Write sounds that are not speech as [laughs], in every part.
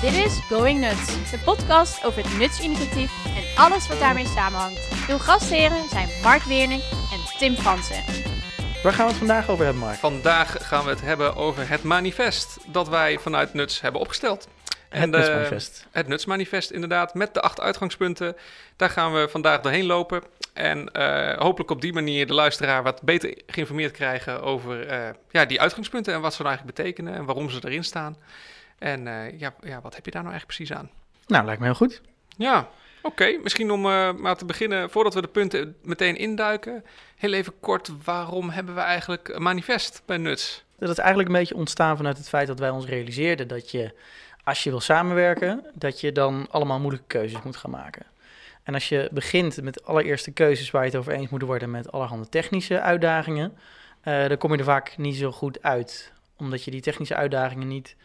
Dit is Going Nuts, de podcast over het Nuts-initiatief en alles wat daarmee samenhangt. Uw gastheren zijn Mark Weerning en Tim Fransen. Waar gaan we het vandaag over hebben, Mark? Vandaag gaan we het hebben over het manifest dat wij vanuit Nuts hebben opgesteld. Het En, eh, Nutsmanifest. Het Nutsmanifest, inderdaad, met de acht uitgangspunten. Daar gaan we vandaag doorheen lopen. En eh, hopelijk op die manier de luisteraar wat beter geïnformeerd krijgen over eh, ja, die uitgangspunten en wat ze nou eigenlijk betekenen en waarom ze erin staan. En eh, ja, ja, wat heb je daar nou eigenlijk precies aan? Nou, lijkt me heel goed. Ja, oké. Misschien om eh, maar te beginnen, voordat we de punten meteen induiken, heel even kort, waarom hebben we eigenlijk een manifest bij Nuts? Dat is eigenlijk een beetje ontstaan vanuit het feit dat wij ons realiseerden dat je, als je wil samenwerken, dat je dan allemaal moeilijke keuzes moet gaan maken. En als je begint met allereerste keuzes waar je het over eens moet worden met allerhande technische uitdagingen, eh, dan kom je er vaak niet zo goed uit. Omdat je die technische uitdagingen niet.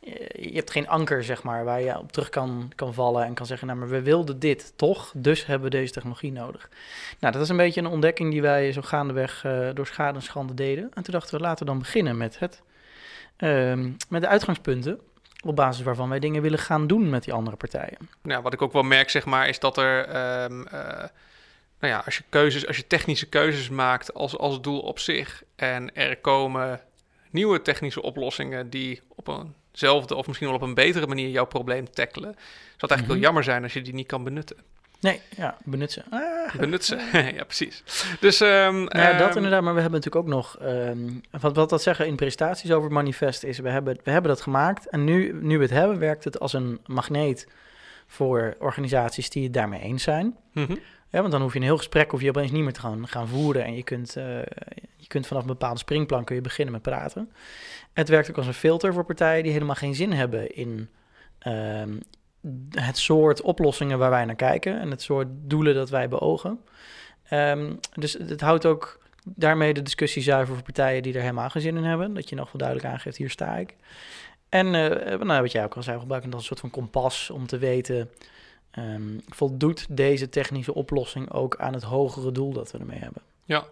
eh, Je hebt geen anker, zeg maar, waar je op terug kan, kan vallen en kan zeggen: Nou, maar we wilden dit toch, dus hebben we deze technologie nodig. Nou, dat is een beetje een ontdekking die wij zo gaandeweg eh, door schade en schande deden. En toen dachten we: laten we dan beginnen met, het, ehm, met de uitgangspunten. Op basis waarvan wij dingen willen gaan doen met die andere partijen. Nou, wat ik ook wel merk, zeg maar, is dat er, ehm, eh, nou ja, als je keuzes, als je technische keuzes maakt als, als doel op zich en er komen nieuwe technische oplossingen die op eenzelfde of misschien wel op een betere manier jouw probleem tackelen, zou het eigenlijk Mhm. wel jammer zijn als je die niet kan benutten. Nee, ja, benut ze. Ah, [laughs] [laughs] ja, precies. Dus, ehm, Nou ja, dat ehm, inderdaad, maar we hebben natuurlijk ook nog, ehm, wat, wat dat zeggen in presentaties over het manifest is, we hebben, we hebben dat gemaakt en nu, nu we het hebben, werkt het als een magneet voor organisaties die het daarmee eens zijn. mhm. Ja, want dan hoef je een heel gesprek hoef je opeens niet meer te gaan, gaan voeren en je kunt, eh, je kunt vanaf een bepaalde springplank kun je beginnen met praten. Het werkt ook als een filter voor partijen die helemaal geen zin hebben in ehm, het soort oplossingen waar wij naar kijken en het soort doelen dat wij beogen. Ehm, dus het houdt ook daarmee de discussie zuiver voor partijen die er helemaal geen zin in hebben. Dat je nog wel duidelijk aangeeft, hier sta ik. En eh, nou, wat jij ook al zei, gebruiken dan een soort van kompas om te weten... ehm, voldoet deze technische oplossing ook aan het hogere doel dat we ermee hebben? Ja.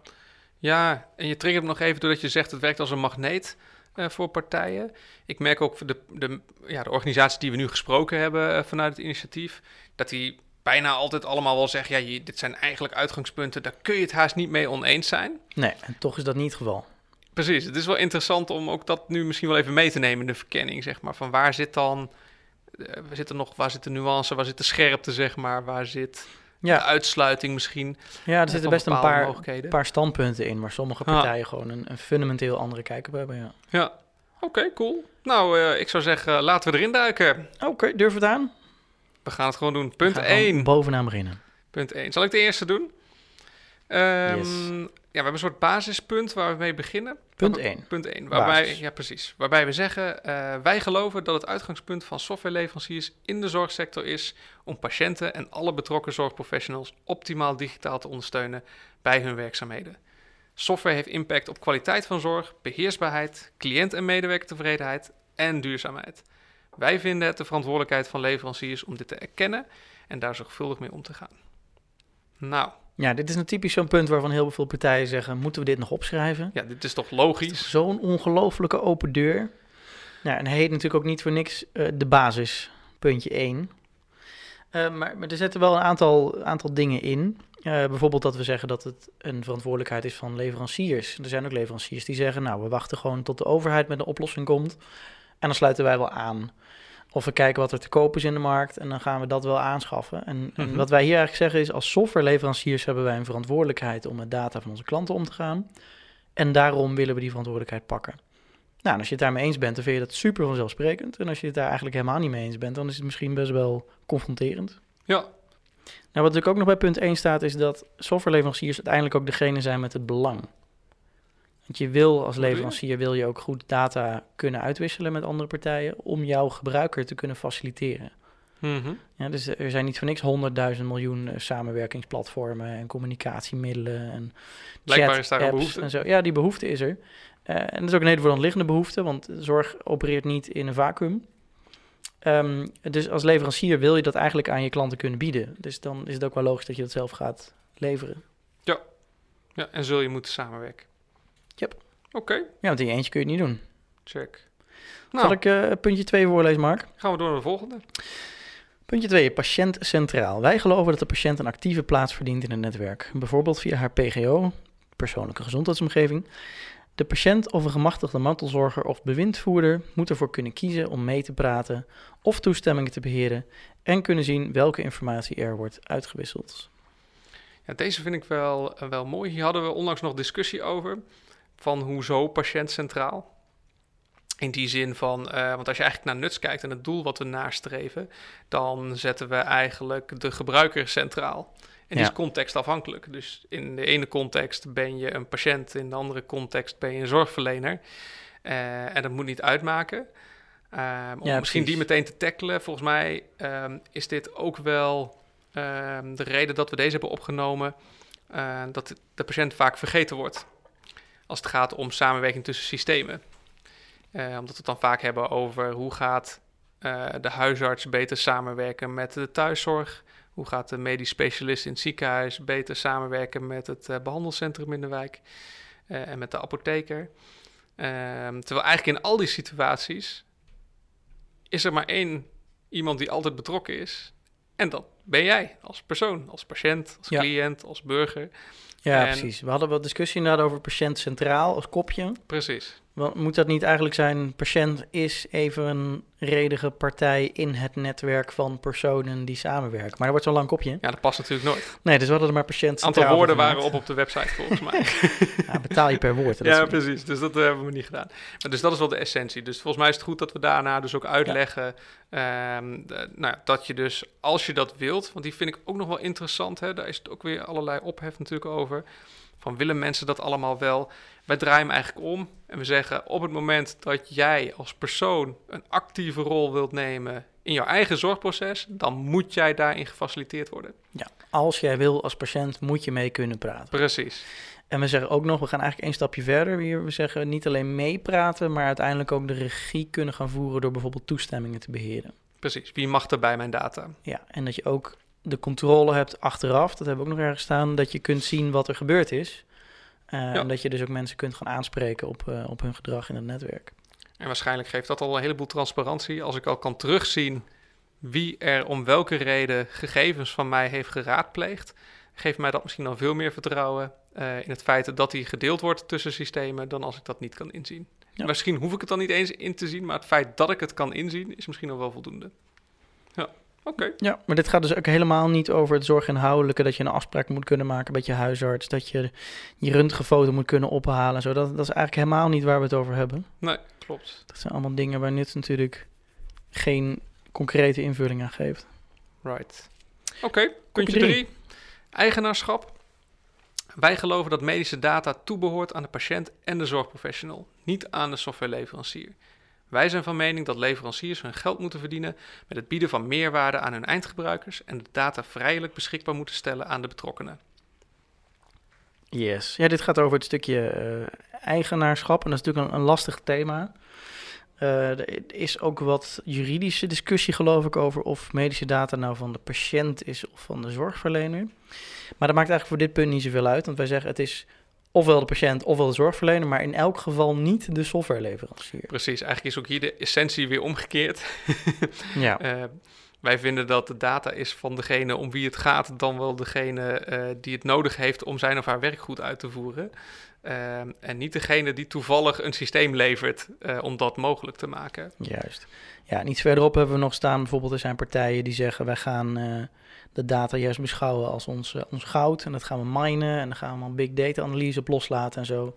ja, en je triggert nog even doordat je zegt het werkt als een magneet eh, voor partijen. Ik merk ook de, de, ja, de organisaties die we nu gesproken hebben eh, vanuit het initiatief, dat die bijna altijd allemaal wel zeggen, ja, je- dit zijn eigenlijk uitgangspunten, daar kun je het haast niet mee oneens zijn. Nee, en toch is dat niet het geval. Precies, het is wel interessant om ook dat nu misschien wel even mee te nemen in de verkenning, zeg maar, van waar zit dan, waar zit er nog, waar zit de nuance, waar zit de scherpte, zeg maar, waar zit de Ja, uitsluiting misschien. ja er eh, zitten best een paar, paar standpunten in... waar sommige Ah. partijen gewoon een, een fundamenteel andere kijk op hebben. Ja. Ja, oké, cool. Nou, eh, ik zou zeggen, laten we erin duiken. Oké, durf het aan? We gaan het gewoon doen. Punt gaan gewoon 1. Bovenaan beginnen. Punt 1. Zal ik de eerste doen? Ehm, Yes. Ja, we hebben een soort basispunt waar we mee beginnen. Punt Waarbij- 1. Punt 1. Waarbij, Basis. ja, precies. Waarbij we zeggen, eh, wij geloven dat het uitgangspunt van softwareleveranciers in de zorgsector is om patiënten en alle betrokken zorgprofessionals optimaal digitaal te ondersteunen bij hun werkzaamheden. Software heeft impact op kwaliteit van zorg, beheersbaarheid, cliënt- en medewerkertevredenheid en duurzaamheid. Wij vinden het de verantwoordelijkheid van leveranciers om dit te erkennen en daar zorgvuldig mee om te gaan. Nou, Ja, dit is een typisch zo'n punt waarvan heel veel partijen zeggen... moeten we dit nog opschrijven? ja, dit is toch logisch? Zo'n ongelofelijke open deur. Ja, en hij heet natuurlijk ook niet voor niks eh, de basis, puntje 1. Eh, maar, maar er zitten wel een aantal, aantal dingen in. Eh, bijvoorbeeld dat we zeggen dat het een verantwoordelijkheid is van leveranciers. Er zijn ook leveranciers die zeggen, nou, we wachten gewoon tot de overheid met een oplossing komt. En dan sluiten wij wel aan. Of we kijken wat er te koop is in de markt en dan gaan we dat wel aanschaffen. En, en Mhm. wat wij hier eigenlijk zeggen is, als softwareleveranciers hebben wij een verantwoordelijkheid om met data van onze klanten om te gaan. En daarom willen we die verantwoordelijkheid pakken. Nou, en als je het daarmee eens bent, dan vind je dat super vanzelfsprekend. En als je het daar eigenlijk helemaal niet mee eens bent, dan is het misschien best wel confronterend. Ja, Nou, wat natuurlijk ook nog bij punt 1 staat, is dat softwareleveranciers uiteindelijk ook degene zijn met het belang. Want je wil als leverancier wil je ook goed data kunnen uitwisselen met andere partijen om jouw gebruiker te kunnen faciliteren. Mhm. Ja, dus er zijn niet voor niks honderdduizend miljoen eh, samenwerkingsplatformen en communicatiemiddelen en Blijkbaar is daar een chat-apps behoefte. En zo. Ja, die behoefte is er. Eh, en dat is ook een hele liggende behoefte, want zorg opereert niet in een vacuüm. Ehm, dus als leverancier wil je dat eigenlijk aan je klanten kunnen bieden. Dus dan is het ook wel logisch dat je dat zelf gaat leveren. Ja, en zul je moeten samenwerken. Oké, Ja, want in je eentje kun je het niet doen. check. Nou, Zal ik eh, puntje 2 voorlezen, Mark? gaan we door naar de volgende. Puntje 2, patiënt centraal. Wij geloven dat de patiënt een actieve plaats verdient in het netwerk. Bijvoorbeeld via haar PGO, persoonlijke gezondheidsomgeving. De patiënt of een gemachtigde mantelzorger of bewindvoerder moet ervoor kunnen kiezen om mee te praten of toestemmingen te beheren en kunnen zien welke informatie er wordt uitgewisseld. Ja, deze vind ik wel, eh, wel mooi. Hier hadden we onlangs nog discussie over. Van hoezo patiënt centraal? In die zin van, eh, want als je eigenlijk naar nuts kijkt en het doel wat we nastreven, dan zetten we eigenlijk de gebruiker centraal. En die Ja. is contextafhankelijk. Dus in de ene context ben je een patiënt, in de andere context ben je een zorgverlener. Eh, en dat moet niet uitmaken. Ehm, om misschien die meteen te tackelen, volgens mij ehm, is dit ook wel ehm, de reden dat we deze hebben opgenomen, eh, dat de patiënt vaak vergeten wordt als het gaat om samenwerking tussen systemen. Eh, omdat we het dan vaak hebben over hoe gaat eh, de huisarts beter samenwerken met de thuiszorg. Hoe gaat de medisch specialist in het ziekenhuis beter samenwerken met het eh, behandelcentrum in de wijk en met de apotheker. Ehm, terwijl eigenlijk in al die situaties is er maar één iemand die altijd betrokken is. En dat ben jij als persoon, als patiënt, als Ja. cliënt, als burger. Ja, En- precies. We hadden wat discussie inderdaad over patiënt centraal als kopje. Precies. Want moet dat niet eigenlijk zijn, patiënt is even een redige partij in het netwerk van personen die samenwerken. Maar er wordt zo'n lang kopje. Ja, dat past natuurlijk nooit. Nee, dus we hadden er maar patiënt Een aantal woorden waren op op de website volgens mij. [laughs] Ja, betaal je per woord. dat ja, precies. Dus dat eh, hebben we niet gedaan. Maar dus dat is wel de essentie. Dus volgens mij is het goed dat we daarna dus ook uitleggen ehm, de- nou, dat je dus, als je dat wilt, want die vind ik ook nog wel interessant, hè, daar is het ook weer allerlei ophef natuurlijk over. Van willen mensen dat allemaal wel? Wij draaien hem eigenlijk om en we zeggen op het moment dat jij als persoon een actieve rol wilt nemen in jouw eigen zorgproces, dan moet jij daarin gefaciliteerd worden. Ja, als jij wil als patiënt, moet je mee kunnen praten. Precies. En we zeggen ook nog, we gaan eigenlijk één stapje verder. Hier, we zeggen niet alleen meepraten, maar uiteindelijk ook de regie kunnen gaan voeren door bijvoorbeeld toestemmingen te beheren. Precies. Wie mag er bij mijn data? Ja, en dat je ook de controle hebt achteraf, dat hebben we ook nog ergens staan, dat je kunt zien wat er gebeurd is. Eh, En dat je dus ook mensen kunt gaan aanspreken op, eh, op hun gedrag in het netwerk. En waarschijnlijk geeft dat al een heleboel transparantie. Als ik al kan terugzien wie er om welke reden gegevens van mij heeft geraadpleegd, geeft mij dat misschien al veel meer vertrouwen eh, in het feit dat die gedeeld wordt tussen systemen dan als ik dat niet kan inzien. Ja. Misschien hoef ik het dan niet eens in te zien, maar het feit dat ik het kan inzien is misschien al wel voldoende. Ja, oké. Ja, maar dit gaat dus ook helemaal niet over het zorginhoudelijke, dat je een afspraak moet kunnen maken met je huisarts, dat je je röntgenfoto moet kunnen ophalen. en Zo. Dat, dat is eigenlijk helemaal niet waar we het over hebben. Nee, klopt. Dat zijn allemaal dingen waar NUTS natuurlijk geen concrete invulling aan geeft. Right. Oké, puntje drie. 3. Eigenaarschap. Wij geloven dat medische data toebehoort aan de patiënt en de zorgprofessional, niet aan de softwareleverancier. Wij zijn van mening dat leveranciers hun geld moeten verdienen met het bieden van meerwaarde aan hun eindgebruikers en de data vrijelijk beschikbaar moeten stellen aan de betrokkenen. Yes. Ja, dit gaat over het stukje eh, eigenaarschap. En dat is natuurlijk een, lastig thema. Eh, er is ook wat juridische discussie, geloof ik, over of medische data nou van de patiënt is of van de zorgverlener. Maar dat maakt eigenlijk voor dit punt niet zoveel uit. Want wij zeggen het is ofwel de patiënt ofwel de zorgverlener, maar in elk geval niet de softwareleverancier. Precies, eigenlijk is ook hier de essentie weer omgekeerd. [laughs] Ja, Eh, wij vinden dat de data is van degene om wie het gaat, dan wel degene eh, die het nodig heeft om zijn of haar werk goed uit te voeren. Eh, en niet degene die toevallig een systeem levert om dat mogelijk te maken. juist. Ja, en iets verderop hebben we nog staan, bijvoorbeeld er zijn partijen die zeggen wij gaan de data juist beschouwen als ons, eh, ons goud. En dat gaan we minen en dan gaan we een big data analyse op loslaten en zo.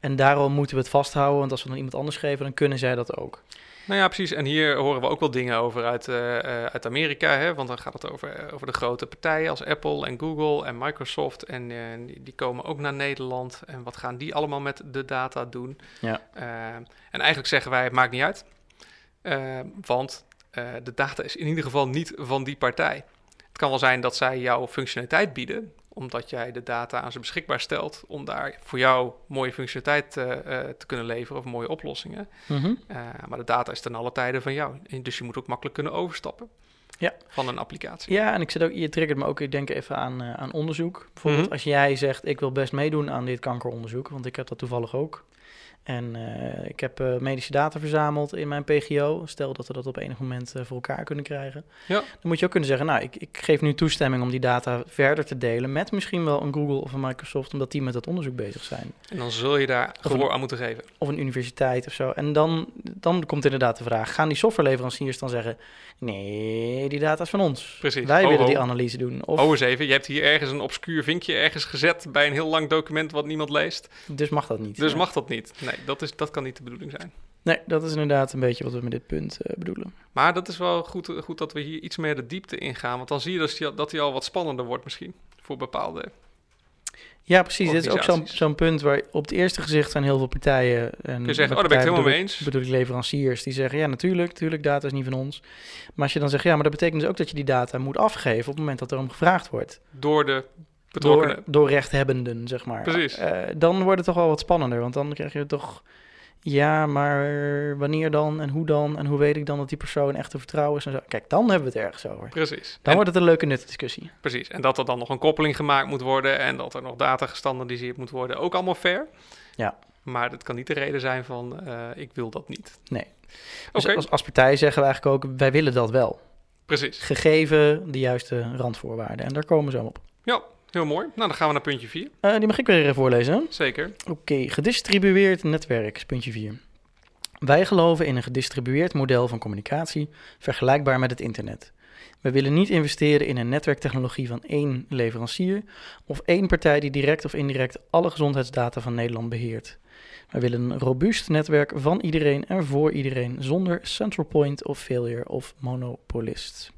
En daarom moeten we het vasthouden, want als we dan iemand anders geven, dan kunnen zij dat ook. Nou ja, precies. En hier horen we ook wel dingen over uit, eh, eh, uit Amerika. Hè? Want dan gaat het over, over de grote partijen als Apple en Google en Microsoft. En die, komen ook naar Nederland. En wat gaan die allemaal met de data doen? Ja. En eigenlijk zeggen wij, het maakt niet uit. Want de data is in ieder geval niet van die partij. Het kan wel zijn dat zij jouw functionaliteit bieden omdat jij de data aan ze beschikbaar stelt om daar voor jou mooie functionaliteit eh, eh, te kunnen leveren of mooie oplossingen. Mhm. Uh, maar de data is ten alle tijden van jou. Dus je moet ook makkelijk kunnen overstappen Ja. van een applicatie. Ja, en ik zit ook, je triggert me ook, ik denk even aan, eh, aan onderzoek. Bijvoorbeeld Mhm. als jij zegt, ik wil best meedoen aan dit kankeronderzoek, want ik heb dat toevallig ook. En eh, ik heb eh, medische data verzameld in mijn PGO. Stel dat we dat op enig moment voor elkaar kunnen krijgen. Ja. Dan moet je ook kunnen zeggen, nou, ik, ik geef nu toestemming om die data verder te delen met misschien wel een Google of een Microsoft, omdat die met dat onderzoek bezig zijn. En dan zul je daar gehoor aan moeten geven. Of een universiteit of zo. En dan, dan komt inderdaad de vraag, gaan die softwareleveranciers dan zeggen, nee, die data is van ons. Precies. Wij willen ho. die analyse doen. Of, Oh, eens even. Je hebt hier ergens een obscuur vinkje ergens gezet bij een heel lang document wat niemand leest. dus mag dat niet. Dus mag dat niet. Nee, dat, is, dat kan niet de bedoeling zijn. Nee, dat is inderdaad een beetje wat we met dit punt eh, bedoelen. Maar dat is wel goed, goed dat we hier iets meer de diepte in gaan. Want dan zie je dus die- dat hij al wat spannender wordt misschien. Voor bepaalde... Ja, precies. Dit is ook zo'n punt waar op het eerste gezicht zijn heel veel partijen. En je zeggen, oh, daar ben ik helemaal mee eens. Bedoel ik leveranciers die zeggen, ja, natuurlijk, natuurlijk, data is niet van ons. Maar als je dan zegt, ja, maar dat betekent dus ook dat je die data moet afgeven op het moment dat er om gevraagd wordt. Door de betrokkenen. Door, door rechthebbenden, zeg maar. Precies. Eh, dan wordt het toch wel wat spannender, want dan krijg je toch... Ja, maar wanneer dan en hoe dan? En hoe weet ik dan dat die persoon echt te vertrouwen is? En zo. Kijk, dan hebben we het ergens over. Precies. Dan En- wordt het een leuke nette discussie. Precies. En dat er dan nog een koppeling gemaakt moet worden en dat er nog data gestandardiseerd moet worden. Ook allemaal fair. Ja. Maar dat kan niet de reden zijn van eh, ik wil dat niet. Nee. Oké, Dus als, als partij zeggen we eigenlijk ook, wij willen dat wel. precies. Gegeven de juiste randvoorwaarden. En daar komen we zo op. Ja, heel mooi. Nou, dan gaan we naar puntje 4. Eh, die mag ik weer even voorlezen. Zeker. Oké, gedistribueerd netwerk puntje 4. Wij geloven in een gedistribueerd model van communicatie, vergelijkbaar met het internet. We willen niet investeren in een netwerktechnologie van één leverancier of één partij die direct of indirect alle gezondheidsdata van Nederland beheert. Wij willen een robuust netwerk van iedereen en voor iedereen zonder central point of failure of monopolist.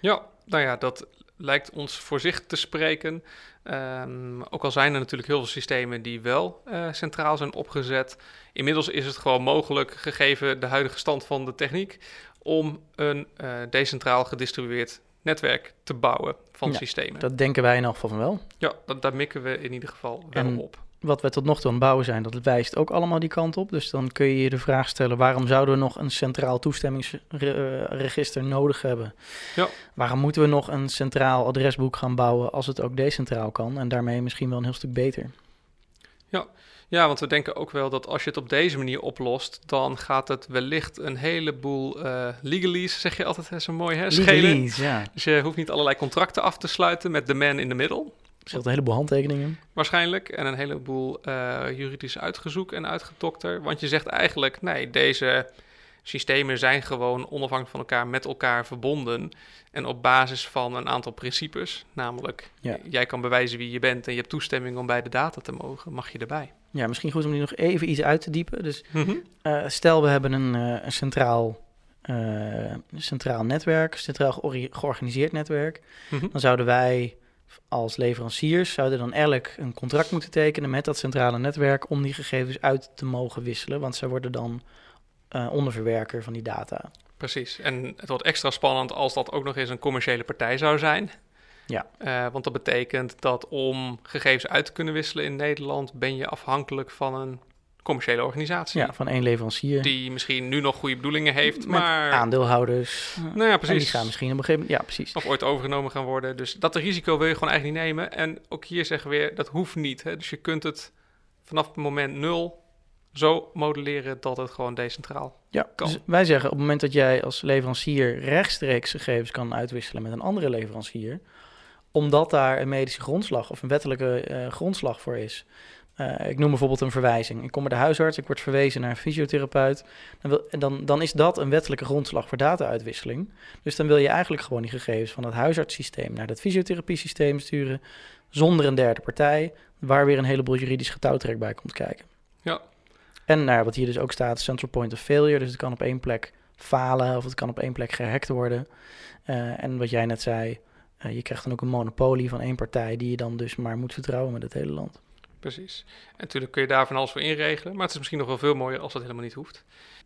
Ja, nou ja, dat lijkt ons voor zich te spreken. Ehm, ook al zijn er natuurlijk heel veel systemen die wel eh, centraal zijn opgezet. Inmiddels is het gewoon mogelijk, gegeven de huidige stand van de techniek, om een eh, decentraal gedistribueerd netwerk te bouwen van Ja, systemen. Dat denken wij in elk geval van wel. Ja, dat, daar mikken we in ieder geval wel En- op. wat we tot nog toe aan het bouwen zijn, dat wijst ook allemaal die kant op. Dus dan kun je je de vraag stellen, waarom zouden we nog een centraal toestemmingsregister nodig hebben? Ja. Waarom moeten we nog een centraal adresboek gaan bouwen als het ook decentraal kan? En daarmee misschien wel een heel stuk beter. Ja, want we denken ook wel dat als je het op deze manier oplost, dan gaat het wellicht een heleboel legalese, zeg je altijd hè, zo mooi, hè, schelen. Ja. Dus je hoeft niet allerlei contracten af te sluiten met de man in the middle. Zit een heleboel handtekeningen. waarschijnlijk. En een heleboel eh, juridisch uitgezoek en uitgedokter. Want je zegt eigenlijk, nee, deze systemen zijn gewoon onafhankelijk van elkaar met elkaar verbonden. En op basis van een aantal principes, namelijk Ja. jij kan bewijzen wie je bent en je hebt toestemming om bij de data te mogen, mag je erbij. Ja, misschien goed om die nog even iets uit te diepen. Dus eh, stel we hebben een, eh, een centraal, centraal netwerk, centraal georganiseerd netwerk. Mhm. dan zouden wij als leveranciers zouden dan elk een contract moeten tekenen met dat centrale netwerk om die gegevens uit te mogen wisselen, want zij worden dan eh, onderverwerker van die data. Precies. En het wordt extra spannend als dat ook nog eens een commerciële partij zou zijn. Ja. Eh, want dat betekent dat om gegevens uit te kunnen wisselen in Nederland, ben je afhankelijk van een commerciële organisatie. Ja, van één leverancier Die misschien nu nog goede bedoelingen heeft, met maar aandeelhouders. nou ja, En precies. die gaan misschien op een gegeven moment, ja precies. Of ooit overgenomen gaan worden. Dus dat risico wil je gewoon eigenlijk niet nemen. En ook hier zeggen we weer, dat hoeft niet. Hè? Dus je kunt het vanaf het moment nul zo modelleren dat het gewoon decentraal Ja, kan. dus wij zeggen op het moment dat jij als leverancier rechtstreeks gegevens kan uitwisselen met een andere leverancier, omdat daar een medische grondslag of een wettelijke eh, grondslag voor is. Eh, ik noem bijvoorbeeld een verwijzing. Ik kom bij de huisarts, ik word verwezen naar een fysiotherapeut. Dan, wil, en dan, dan is dat een wettelijke grondslag voor data-uitwisseling. Dus dan wil je eigenlijk gewoon die gegevens van het huisartssysteem naar dat fysiotherapiesysteem sturen, zonder een derde partij, waar weer een heleboel juridisch getouwtrek bij komt kijken. Ja. En nou, ja, wat hier dus ook staat, central point of failure. Dus het kan op één plek falen of het kan op één plek gehackt worden. Eh, en wat jij net zei, eh, je krijgt dan ook een monopolie van één partij die je dan dus maar moet vertrouwen met het hele land. Precies. En natuurlijk kun je daar van alles voor inregelen. Maar het is misschien nog wel veel mooier als dat helemaal niet hoeft.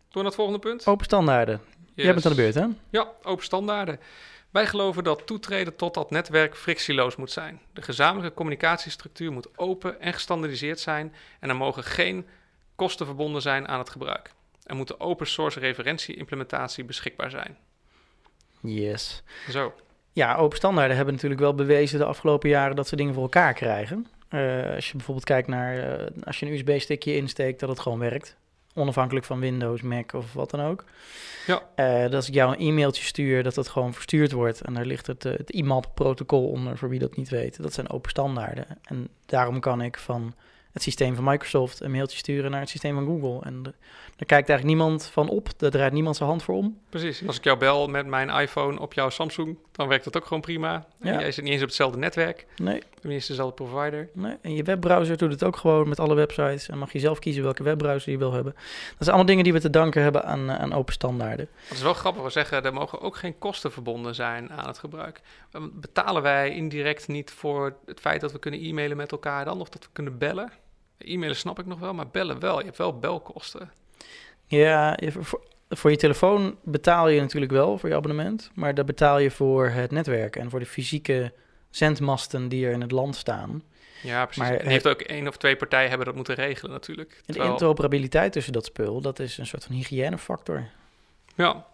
Door naar het volgende punt. Open standaarden. Jij bent aan de Yes. beurt, hè? Ja, open standaarden. Wij geloven dat toetreden tot dat netwerk frictieloos moet zijn. De gezamenlijke communicatiestructuur moet open en gestandardiseerd zijn en er mogen geen kosten verbonden zijn aan het gebruik. Er moet een open source referentie-implementatie beschikbaar zijn. Yes. Zo, Ja, open standaarden hebben natuurlijk wel bewezen de afgelopen jaren dat ze dingen voor elkaar krijgen. Eh, als je bijvoorbeeld kijkt naar, eh, als je een USB-stickje insteekt, dat het gewoon werkt. Onafhankelijk van Windows, Mac of wat dan ook. Ja. Eh, dat als ik jou een e-mailtje stuur, dat dat gewoon verstuurd wordt. En daar ligt het, het IMAP-protocol onder, voor wie dat niet weet. Dat zijn open standaarden. En daarom kan ik van het systeem van Microsoft een mailtje sturen naar het systeem van Google. En de- daar kijkt eigenlijk niemand van op. Daar draait niemand zijn hand voor om. Precies. Als ik jou bel met mijn iPhone op jouw Samsung, dan werkt dat ook gewoon prima. En Ja. jij zit niet eens op hetzelfde netwerk, Nee, eens dezelfde provider. Nee, en je webbrowser doet het ook gewoon met alle websites. En mag je zelf kiezen welke webbrowser je wil hebben. Dat zijn allemaal dingen die we te danken hebben aan, eh, aan open standaarden. Dat is wel grappig. We zeggen, er mogen ook geen kosten verbonden zijn aan het gebruik. Um, Betalen wij indirect niet voor het feit dat we kunnen e-mailen met elkaar dan? Of dat we kunnen bellen? E-mailen snap ik nog wel, maar bellen wel. Je hebt wel belkosten. Ja, voor, voor je telefoon betaal je natuurlijk wel voor je abonnement. Maar daar betaal je voor het netwerk en voor de fysieke zendmasten die er in het land staan. Ja, precies. Maar en heeft ook één of twee partijen hebben dat moeten regelen natuurlijk. En de interoperabiliteit tussen dat spul, dat is een soort van hygiënefactor. ja,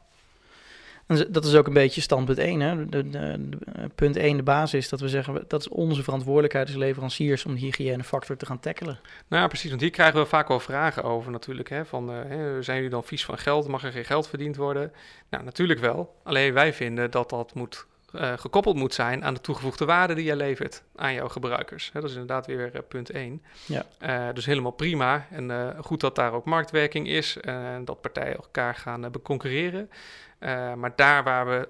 Dat is ook een beetje standpunt 1. Hè? De, de- de- eh, punt 1, de basis, dat we zeggen, dat is onze verantwoordelijkheid als leveranciers om die hygiënefactor te gaan tackelen. nou ja, precies. Want hier krijgen we vaak wel vragen over natuurlijk. Hè, van, eh, zijn jullie dan vies van geld? Mag er geen geld verdiend worden? Nou, natuurlijk wel. Alleen wij vinden dat dat moet, eh, gekoppeld moet zijn aan de toegevoegde waarde die jij levert aan jouw gebruikers. Hè, dat is inderdaad weer eh, punt 1. Ja. Eh, dus helemaal prima. En goed dat daar ook marktwerking is en dat partijen elkaar gaan beconcurreren. Eh, maar daar waar, we,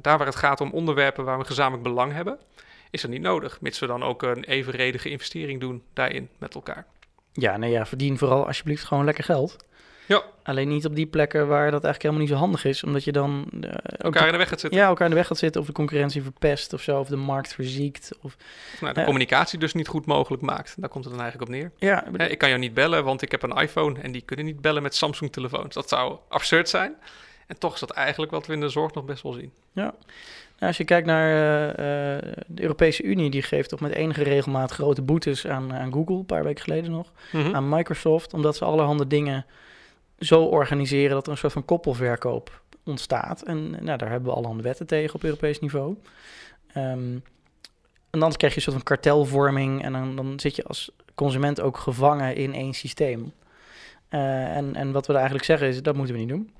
daar waar het gaat om onderwerpen waar we gezamenlijk belang hebben, is dat niet nodig. Mits we dan ook een evenredige investering doen daarin met elkaar. Ja, nee, ja, verdien vooral alsjeblieft gewoon lekker geld. Ja. Alleen niet op die plekken waar dat eigenlijk helemaal niet zo handig is, omdat je dan eh, Elkaar in de weg gaat zitten. ja, elkaar in de weg gaat zitten of de concurrentie verpest of zo, of de markt verziekt. Of, nou, de Ja. communicatie dus niet goed mogelijk maakt. Daar komt het dan eigenlijk op neer. ja, ik kan jou niet bellen, want ik heb een iPhone en die kunnen niet bellen met Samsung-telefoons. Dat zou absurd zijn. En toch is dat eigenlijk wat we in de zorg nog best wel zien. Nou, als je kijkt naar eh, eh, de Europese Unie, die geeft toch met enige regelmaat grote boetes aan, aan Google, een paar weken geleden nog, Hm? aan Microsoft, omdat ze allerhande dingen zo organiseren dat er een soort van koppelverkoop ontstaat. En nou, daar hebben we allerhande wetten tegen op Europees niveau. Ehm, en dan krijg je een soort van kartelvorming en dan, dan zit je als consument ook gevangen in één systeem. Eh, en, en wat we eigenlijk zeggen is, dat moeten we niet doen.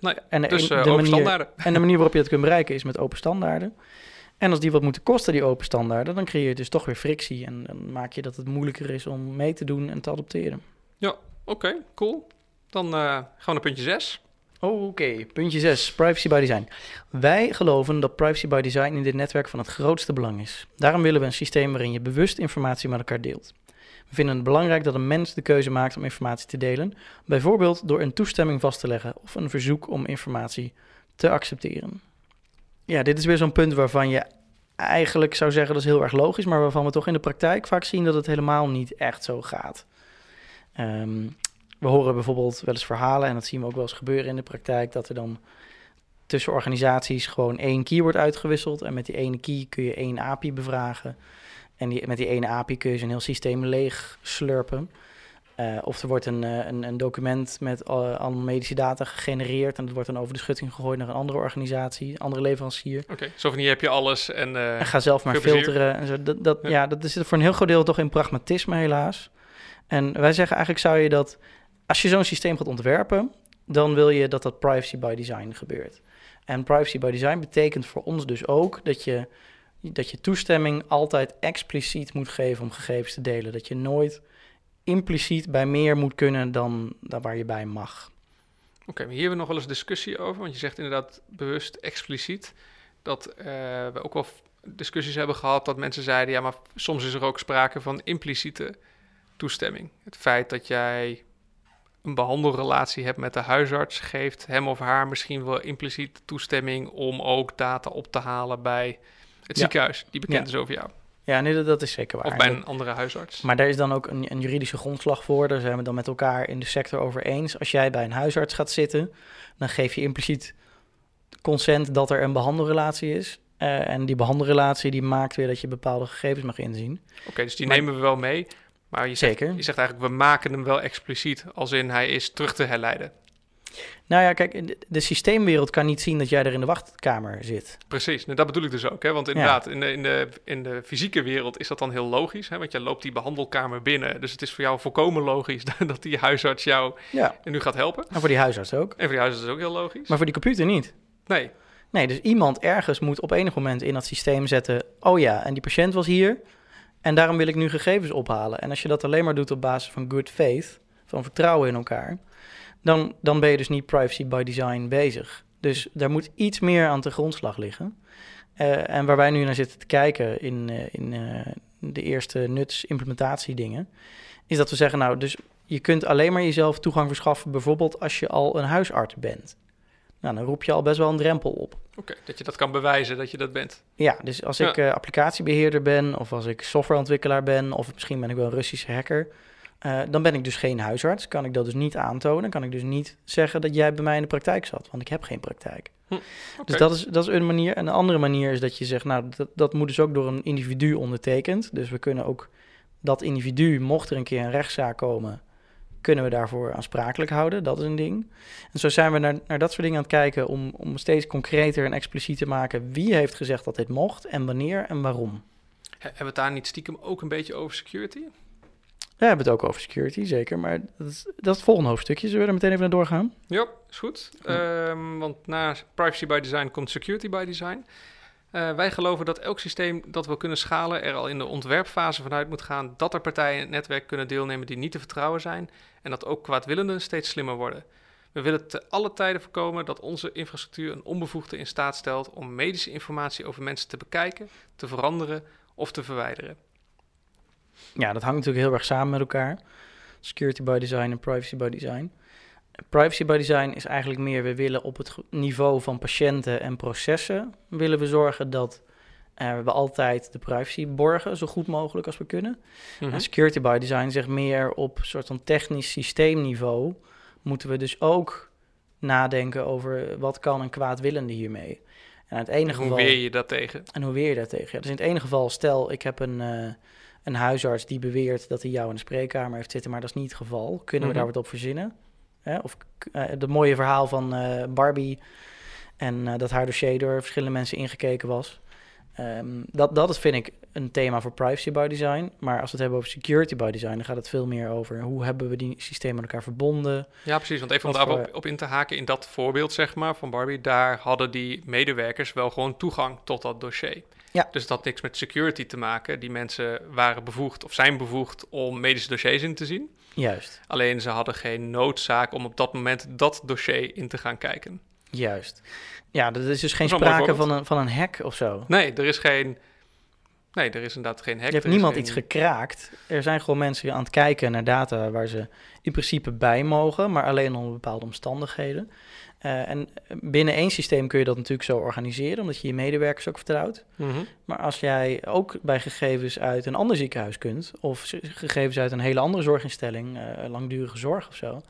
Nou ja, en de, Dus eh de open manier, standaarden. en de manier waarop je dat kunt bereiken is met open standaarden. En als die wat moeten kosten, die open standaarden, dan creëer je dus toch weer frictie. En dan maak je dat het moeilijker is om mee te doen en te adopteren. Oké, cool. Dan eh, gaan we naar puntje 6. Oké, puntje 6, privacy by design. Wij geloven dat privacy by design in dit netwerk van het grootste belang is. Daarom willen we een systeem waarin je bewust informatie met elkaar deelt. We vinden het belangrijk dat een mens de keuze maakt om informatie te delen, bijvoorbeeld door een toestemming vast te leggen of een verzoek om informatie te accepteren. Ja, dit is weer zo'n punt waarvan je eigenlijk zou zeggen dat is heel erg logisch, maar waarvan we toch in de praktijk vaak zien dat het helemaal niet echt zo gaat. Ehm, we horen bijvoorbeeld wel eens verhalen, en dat zien we ook wel eens gebeuren in de praktijk, dat er dan tussen organisaties gewoon één key wordt uitgewisseld. En met die ene key kun je één API bevragen. En die, met die ene API kun je zo'n heel systeem leeg slurpen. Eh, of er wordt een, eh, een, een document met eh, allemaal medische data gegenereerd. En dat wordt dan over de schutting gegooid naar een andere organisatie, een andere leverancier. Oké, zo van hier heb je alles. En, En ga zelf maar filteren. En zo. Dat, dat, Ja. ja. dat zit voor een heel groot deel toch in pragmatisme, helaas. En wij zeggen eigenlijk zou je dat, als je zo'n systeem gaat ontwerpen, dan wil je dat dat privacy by design gebeurt. En privacy by design betekent voor ons dus ook dat je, dat je toestemming altijd expliciet moet geven om gegevens te delen. Dat je nooit impliciet bij meer moet kunnen dan, dan waar je bij mag. Oké, hier hebben we nog wel eens discussie over. Want je zegt inderdaad bewust expliciet dat eh, we ook wel discussies hebben gehad dat mensen zeiden: ja, maar soms is er ook sprake van impliciete toestemming. Het feit dat jij een behandelrelatie hebt met de huisarts geeft hem of haar misschien wel impliciet toestemming om ook data op te halen bij het Ja. ziekenhuis die bekend Ja. is over jou. Ja, nee, dat, is zeker waar. Of bij een andere huisarts. Maar daar is dan ook een, een juridische grondslag voor. Daar zijn we dan met elkaar in de sector over eens. Als jij bij een huisarts gaat zitten, dan geef je impliciet consent dat er een behandelrelatie is. Eh, en die behandelrelatie die maakt weer dat je bepaalde gegevens mag inzien. Oké, dus die Maar- nemen we wel mee. Maar je zegt, Zeker. je zegt eigenlijk, we maken hem wel expliciet, als in hij is terug te herleiden. Nou ja, kijk, de, de systeemwereld kan niet zien dat jij er in de wachtkamer zit. Precies, nou, dat bedoel ik dus ook. Hè? Want inderdaad, in, de, in, de, in de fysieke wereld is dat dan heel logisch. Hè? Want je loopt die behandelkamer binnen. Dus het is voor jou volkomen logisch [laughs] dat die huisarts jou Ja, nu gaat helpen. en voor die huisarts ook. En voor die huisarts is ook heel logisch. Maar voor die computer niet. Nee, Nee, dus iemand ergens moet op enig moment in dat systeem zetten... oh ja, en die patiënt was hier en daarom wil ik nu gegevens ophalen. En als je dat alleen maar doet op basis van good faith, van vertrouwen in elkaar... dan, dan ben je dus niet privacy by design bezig. Dus daar moet iets meer aan de grondslag liggen. Eh, en waar wij nu naar zitten te kijken in, eh, in eh, de eerste nuts-implementatiedingen... is dat we zeggen, nou, dus je kunt alleen maar jezelf toegang verschaffen... bijvoorbeeld als je al een huisarts bent. Nou, dan roep je al best wel een drempel op. oké, dat je dat kan bewijzen dat je dat bent. Ja, dus als Ja. ik eh, applicatiebeheerder ben of als ik softwareontwikkelaar ben of misschien ben ik wel een Russische hacker, eh, dan ben ik dus geen huisarts. Kan ik dat dus niet aantonen. Kan ik dus niet zeggen dat jij bij mij in de praktijk zat, want ik heb geen praktijk. Oké. Dus dat is, dat is een manier. En een andere manier is dat je zegt, nou, dat, dat moet dus ook door een individu ondertekend. Dus we kunnen ook dat individu, mocht er een keer een rechtszaak komen, kunnen we daarvoor aansprakelijk houden. Dat is een ding. En zo zijn we naar, naar dat soort dingen aan het kijken om, om steeds concreter en expliciet te maken wie heeft gezegd dat dit mocht en wanneer en waarom. He- Hebben we het daar niet stiekem ook een beetje over security? We hebben het ook over security, zeker. Maar dat is, dat is het volgende hoofdstukje. Zullen we er meteen even naar doorgaan? Ja, is goed. Ehm, want na privacy by design komt security by design. Eh, wij geloven dat elk systeem dat we kunnen schalen er al in de ontwerpfase vanuit moet gaan dat er partijen in het netwerk kunnen deelnemen die niet te vertrouwen zijn en dat ook kwaadwillenden steeds slimmer worden. We willen te alle tijden voorkomen dat onze infrastructuur een onbevoegde in staat stelt om medische informatie over mensen te bekijken, te veranderen of te verwijderen. Ja, dat hangt natuurlijk heel erg samen met elkaar. Security by design en privacy by design. Privacy by design is eigenlijk meer, we willen op het niveau van patiënten en processen, willen we zorgen dat eh, we altijd de privacy borgen, zo goed mogelijk als we kunnen. Mhm. En security by design zegt meer op soort van technisch systeemniveau, moeten we dus ook nadenken over wat kan een kwaadwillende hiermee. En het ene En hoe geval... weer je dat tegen? En hoe weer je daar tegen? Ja, dus in het ene geval, stel ik heb een, eh, een huisarts die beweert dat hij jou in de spreekkamer heeft zitten, maar dat is niet het geval. Kunnen we Mhm. daar wat op verzinnen? Hè? Of uh, het mooie verhaal van eh, Barbie en eh, dat haar dossier door verschillende mensen ingekeken was. Ehm, dat, dat is, vind ik, een thema voor privacy by design. Maar als we het hebben over security by design, dan gaat het veel meer over hoe hebben we die systemen met elkaar verbonden. Ja, precies. Want even om daarop voor- op in te haken, in dat voorbeeld zeg maar van Barbie, daar hadden die medewerkers wel gewoon toegang tot dat dossier. Ja. Dus dat had niks met security te maken. Die mensen waren bevoegd of zijn bevoegd om medische dossiers in te zien. Juist, Alleen ze hadden geen noodzaak om op dat moment dat dossier in te gaan kijken. juist. Ja, er is dus geen Dat is sprake van een, van een hack of zo. Nee, er is geen. Nee, er is inderdaad geen hack. Je hebt niemand geen- iets gekraakt. Er zijn gewoon mensen aan het kijken naar data waar ze in principe bij mogen, maar alleen onder bepaalde omstandigheden. Eh, en binnen één systeem kun je dat natuurlijk zo organiseren, omdat je je medewerkers ook vertrouwt. Mhm. Maar als jij ook bij gegevens uit een ander ziekenhuis kunt, of gegevens uit een hele andere zorginstelling, eh, langdurige zorg of zo,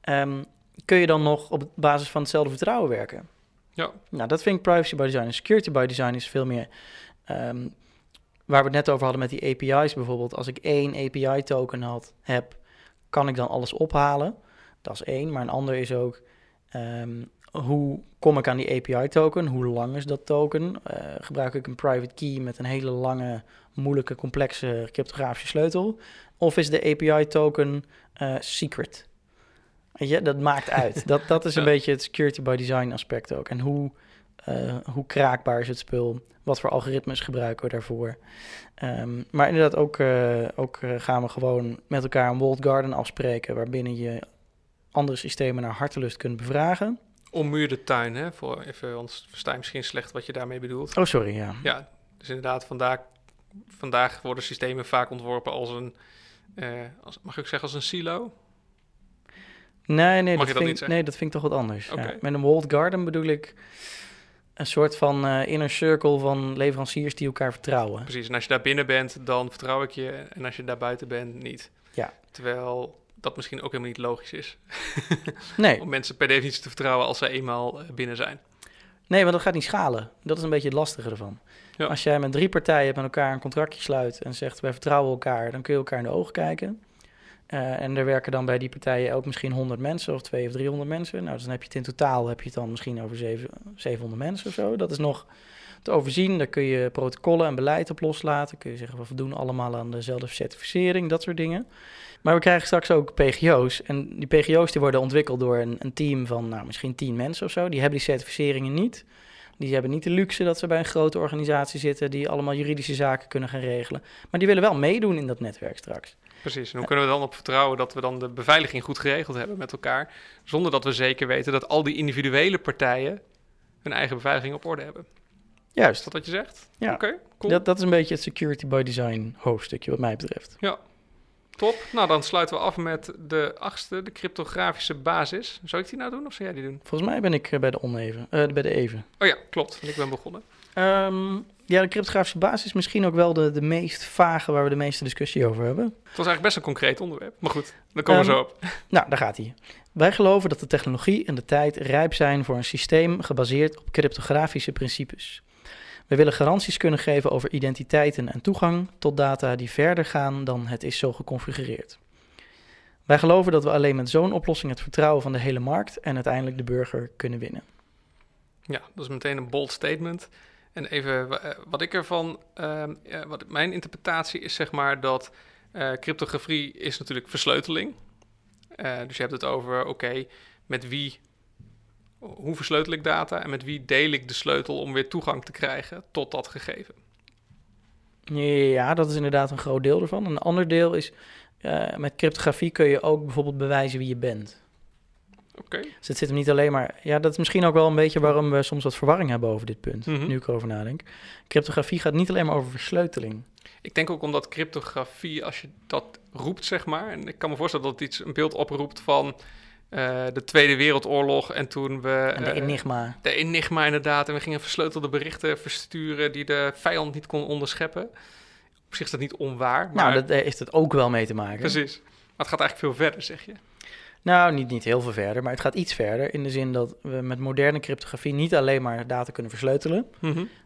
ehm, kun je dan nog op basis van hetzelfde vertrouwen werken. Ja. Nou, dat vind ik privacy by design. En security by design is veel meer ehm, waar we het net over hadden met die API's bijvoorbeeld. Als ik één API-token had, heb, kan ik dan alles ophalen? Dat is één. Maar een ander is ook, ehm, hoe kom ik aan die API-token? Hoe lang is dat token? Eh, gebruik ik een private key met een hele lange, moeilijke, complexe cryptografische sleutel? Of is de API-token eh, secret? Je, dat maakt uit. [laughs] dat, dat is een Ja. beetje het security by design aspect ook. En hoe, eh, hoe kraakbaar is het spul? Wat voor algoritmes gebruiken we daarvoor? Ehm, maar inderdaad, ook, ook gaan we gewoon met elkaar een walled garden afspreken... waarbinnen je andere systemen naar hartelust kunt bevragen. Ommuurde tuin, hè? Voor even, versta je misschien slecht wat je daarmee bedoelt. Oh, sorry, ja. Ja, dus inderdaad, vandaag, vandaag worden systemen vaak ontworpen als een, eh, als, mag ik zeggen als een silo? Nee, nee, dat je dat vind, ik- nee, dat vind ik toch wat anders. Ja. Met een walled garden bedoel ik een soort van eh, inner circle van leveranciers die elkaar vertrouwen. Precies, en als je daar binnen bent, dan vertrouw ik je. En als je daar buiten bent, niet. Ja. Terwijl dat misschien ook helemaal niet logisch is. [laughs] Nee, Om mensen per definitie te vertrouwen als ze eenmaal eh, binnen zijn. nee, want dat gaat niet schalen. Dat is een beetje het lastige ervan. Ja. Als jij met drie partijen met elkaar een contractje sluit en zegt wij vertrouwen elkaar, dan kun je elkaar in de ogen kijken. Eh, en er werken dan bij die partijen ook misschien 100 mensen of 200 of 300 mensen. Nou, dus dan heb je het in totaal heb je het dan misschien over zeven- 700 mensen of zo. Dat is nog overzien. Daar kun je protocollen en beleid op loslaten. Kun je zeggen, we voldoen allemaal aan dezelfde certificering, dat soort dingen. Maar we krijgen straks ook PGO's. En die PGO's die worden ontwikkeld door een, een team van nou, misschien 10 mensen of zo. Die hebben die certificeringen niet. Die hebben niet de luxe dat ze bij een grote organisatie zitten die allemaal juridische zaken kunnen gaan regelen. Maar die willen wel meedoen in dat netwerk straks. Precies. En hoe kunnen we dan op vertrouwen dat we dan de beveiliging goed geregeld hebben met elkaar, zonder dat we zeker weten dat al die individuele partijen hun eigen beveiliging op orde hebben? Is Juist. dat wat je zegt? Ja. Oké, cool. Dat, dat is een beetje het security by design hoofdstukje wat mij betreft. Top. Nou, dan sluiten we af met de achtste, de cryptografische basis. Zou ik die nou doen of zou jij die doen? Volgens mij ben ik eh, bij de oneven, eh, bij de even. Oh ja, klopt. Ik ben begonnen. Ehm, ja, de cryptografische basis is misschien ook wel de, de meest vage waar we de meeste discussie over hebben. Het was eigenlijk best een concreet onderwerp. Maar goed, daar komen we Ehm, zo op. [laughs] Nou, daar gaat hij. Wij geloven dat de technologie en de tijd rijp zijn voor een systeem gebaseerd op cryptografische principes. We willen garanties kunnen geven over identiteiten en toegang tot data die verder gaan dan het is zo geconfigureerd. Wij geloven dat we alleen met zo'n oplossing het vertrouwen van de hele markt en uiteindelijk de burger kunnen winnen. Ja, dat is meteen een bold statement. En even eh, wat ik ervan, eh, wat mijn interpretatie is, zeg maar dat eh, cryptografie is natuurlijk versleuteling. Eh, dus je hebt het over, oké, met wie, hoe versleutel ik data en met wie deel ik de sleutel om weer toegang te krijgen tot dat gegeven. Ja, dat is inderdaad een groot deel ervan. Een ander deel is, eh, met cryptografie kun je ook bijvoorbeeld bewijzen wie je bent. Oké, Dus het zit hem niet alleen maar. Ja, dat is misschien ook wel een beetje waarom we soms wat verwarring hebben over dit punt. Mhm. Nu ik erover nadenk. Cryptografie gaat niet alleen maar over versleuteling. ik denk ook omdat cryptografie, als je dat roept, zeg maar, en ik kan me voorstellen dat het iets, een beeld oproept van eh, de Tweede Wereldoorlog en toen we... En de eh, enigma. De enigma inderdaad. En we gingen versleutelde berichten versturen die de vijand niet kon onderscheppen. Op zich is dat niet onwaar, maar Nou, dat heeft het ook wel mee te maken. precies. Maar het gaat eigenlijk veel verder, zeg je. Nou, niet, niet heel veel verder, maar het gaat iets verder. In de zin dat we met moderne cryptografie niet alleen maar data kunnen versleutelen.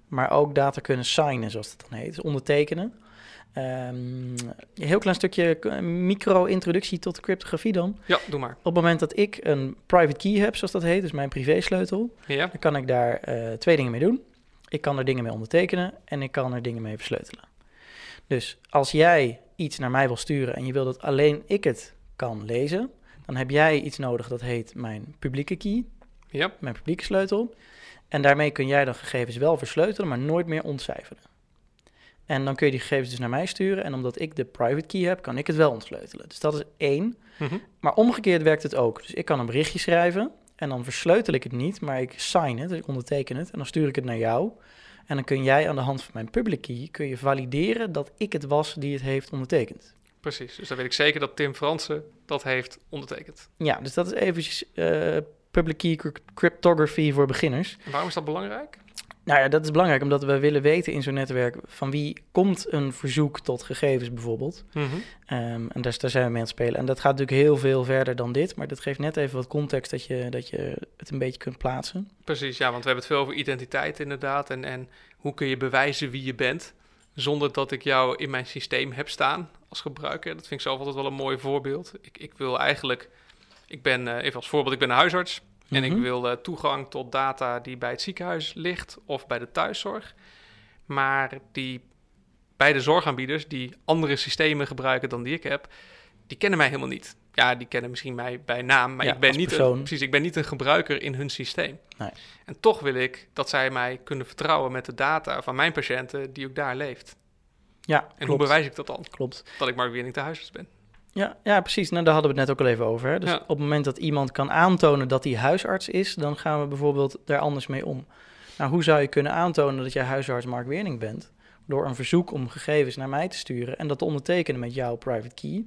maar ook data kunnen signen, zoals het dan heet, dus ondertekenen. Ehm, een heel klein stukje micro-introductie tot cryptografie dan. Ja, doe maar. Op het moment dat ik een private key heb, zoals dat heet, dus mijn privésleutel, Ja, dan kan ik daar eh, twee dingen mee doen. Ik kan er dingen mee ondertekenen en ik kan er dingen mee versleutelen. Dus als jij iets naar mij wil sturen en je wil dat alleen ik het kan lezen, dan heb jij iets nodig dat heet mijn publieke key ja. mijn publieke sleutel. En daarmee kun jij dan gegevens wel versleutelen, maar nooit meer ontcijferen. En dan kun je die gegevens dus naar mij sturen. En omdat ik de private key heb, kan ik het wel ontsleutelen. Dus dat is één. Mhm. Maar omgekeerd werkt het ook. Dus ik kan een berichtje schrijven en dan versleutel ik het niet, maar ik sign het, dus ik onderteken het. En dan stuur ik het naar jou. En dan kun jij aan de hand van mijn public key kun je valideren dat ik het was die het heeft ondertekend. Precies. Dus dan weet ik zeker dat Tim Fransen dat heeft ondertekend. Ja, dus dat is eventjes eh, public key cryp- cryptography voor beginners. En waarom is dat belangrijk? Nou ja, dat is belangrijk omdat we willen weten in zo'n netwerk van wie komt een verzoek tot gegevens bijvoorbeeld. Mhm. Ehm, en daar, daar zijn we mee aan het spelen. En dat gaat natuurlijk heel veel verder dan dit, maar dat geeft net even wat context dat je, dat je het een beetje kunt plaatsen. Precies, ja, want we hebben het veel over identiteit inderdaad. En, en hoe kun je bewijzen wie je bent zonder dat ik jou in mijn systeem heb staan als gebruiker. Dat vind ik zelf altijd wel een mooi voorbeeld. Ik, ik wil eigenlijk, ik ben, eh, even als voorbeeld, ik ben een huisarts. En ik Mhm. wil eh, toegang tot data die bij het ziekenhuis ligt of bij de thuiszorg. Maar die beide zorgaanbieders die andere systemen gebruiken dan die ik heb, die kennen mij helemaal niet. Ja, die kennen misschien mij bij naam, maar Ja, ik ben niet een, precies, ik ben niet een gebruiker in hun systeem. Nee. En toch wil ik dat zij mij kunnen vertrouwen met de data van mijn patiënten die ook daar leeft. Ja, En klopt. hoe bewijs ik dat dan? Klopt. Dat ik Mark Wiering de huisarts ben. Ja, ja, precies. Nou, daar hadden we het net ook al even over. Hè? Dus Ja. op het moment dat iemand kan aantonen dat hij huisarts is, dan gaan we bijvoorbeeld daar anders mee om. Nou, hoe zou je kunnen aantonen dat jij huisarts Mark Weerning bent? Door een verzoek om gegevens naar mij te sturen en dat te ondertekenen met jouw private key.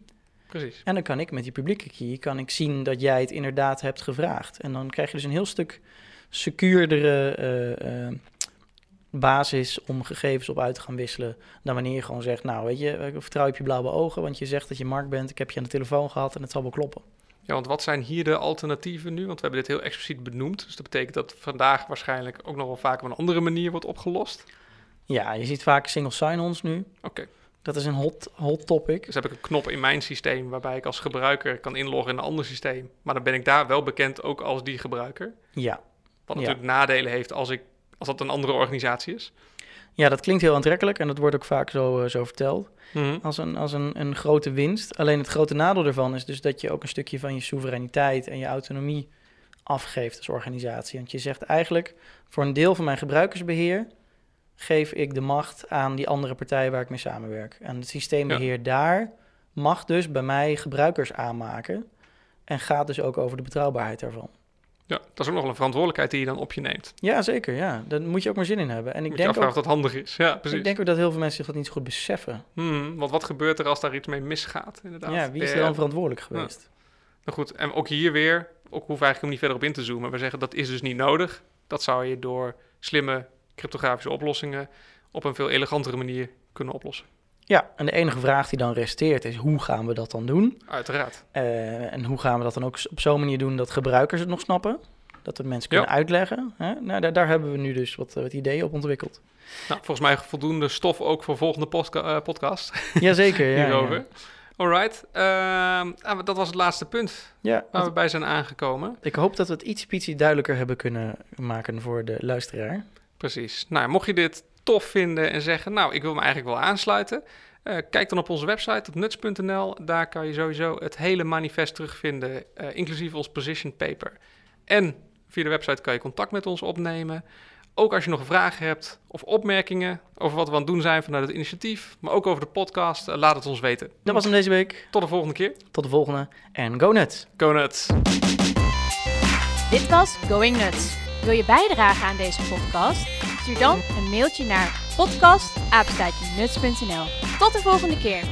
Precies. En dan kan ik met die publieke key kan ik zien dat jij het inderdaad hebt gevraagd. En dan krijg je dus een heel stuk secuurdere eh, eh, basis om gegevens op uit te gaan wisselen. Dan wanneer je gewoon zegt, nou weet je, ik vertrouw je op je blauwe ogen, want je zegt dat je Mark bent. Ik heb je aan de telefoon gehad en het zal wel kloppen. Ja, want wat zijn hier de alternatieven nu? Want we hebben dit heel expliciet benoemd. Dus dat betekent dat vandaag waarschijnlijk ook nog wel vaak op een andere manier wordt opgelost. Ja, je ziet vaak single sign-ons nu. Oké. Dat is een hot, hot topic. Dus heb ik een knop in mijn systeem waarbij ik als gebruiker kan inloggen in een ander systeem. Maar dan ben ik daar wel bekend ook als die gebruiker. Ja. Wat Ja. natuurlijk nadelen heeft als, ik, als dat een andere organisatie is. ja, dat klinkt heel aantrekkelijk en dat wordt ook vaak zo, eh, zo verteld. Als, een, als een, een grote winst. Alleen het grote nadeel ervan is dus dat je ook een stukje van je soevereiniteit en je autonomie afgeeft als organisatie. Want je zegt eigenlijk, voor een deel van mijn gebruikersbeheer geef ik de macht aan die andere partijen waar ik mee samenwerk. En het systeembeheer daar mag dus bij mij gebruikers aanmaken en gaat dus ook over de betrouwbaarheid daarvan. Ja, dat is ook nog wel een verantwoordelijkheid die je dan op je neemt. Ja, zeker. Ja. Daar moet je ook maar zin in hebben. En ik Moet je denk, afvragen ook, of dat handig is. Ja, precies. ik denk ook dat heel veel mensen zich dat niet zo goed beseffen. Hmm, want wat gebeurt er als daar iets mee misgaat? Inderdaad. Ja, wie is er dan verantwoordelijk geweest? Nou goed, en ook hier weer, ook we eigenlijk niet verder op in te zoomen. We zeggen dat is dus niet nodig. Dat zou je door slimme cryptografische oplossingen op een veel elegantere manier kunnen oplossen. Ja, en de enige vraag die dan resteert is hoe gaan we dat dan doen? Uiteraard. Eh, en hoe gaan we dat dan ook op zo'n manier doen dat gebruikers het nog snappen? Dat we mensen kunnen Ja. uitleggen. Hè? Nou, daar, daar hebben we nu dus wat, wat ideeën op ontwikkeld. Nou, volgens mij voldoende stof ook voor volgende eh, podcast [laughs] Jazeker, ja. hierover. Ja. Alright, Ehm, ah, dat was het laatste punt ja waar we bij zijn aangekomen. ik hoop dat we het iets, ietsje duidelijker hebben kunnen maken voor de luisteraar. Precies. Nou, mocht je dit tof vinden en zeggen, nou, ik wil me eigenlijk wel aansluiten, eh, kijk dan op onze website op nuts.nl. Daar kan je sowieso het hele manifest terugvinden, eh, inclusief ons position paper. En via de website kan je contact met ons opnemen. Ook als je nog vragen hebt of opmerkingen over wat we aan het doen zijn vanuit het initiatief, maar ook over de podcast, eh, laat het ons weten. Dat was hem deze week. Tot de volgende keer. Tot de volgende en go nuts! Go nuts! Dit was Going Nuts. Wil je bijdragen aan deze podcast? Stuur dan een mailtje naar podcast@nuts.nl. Tot de volgende keer.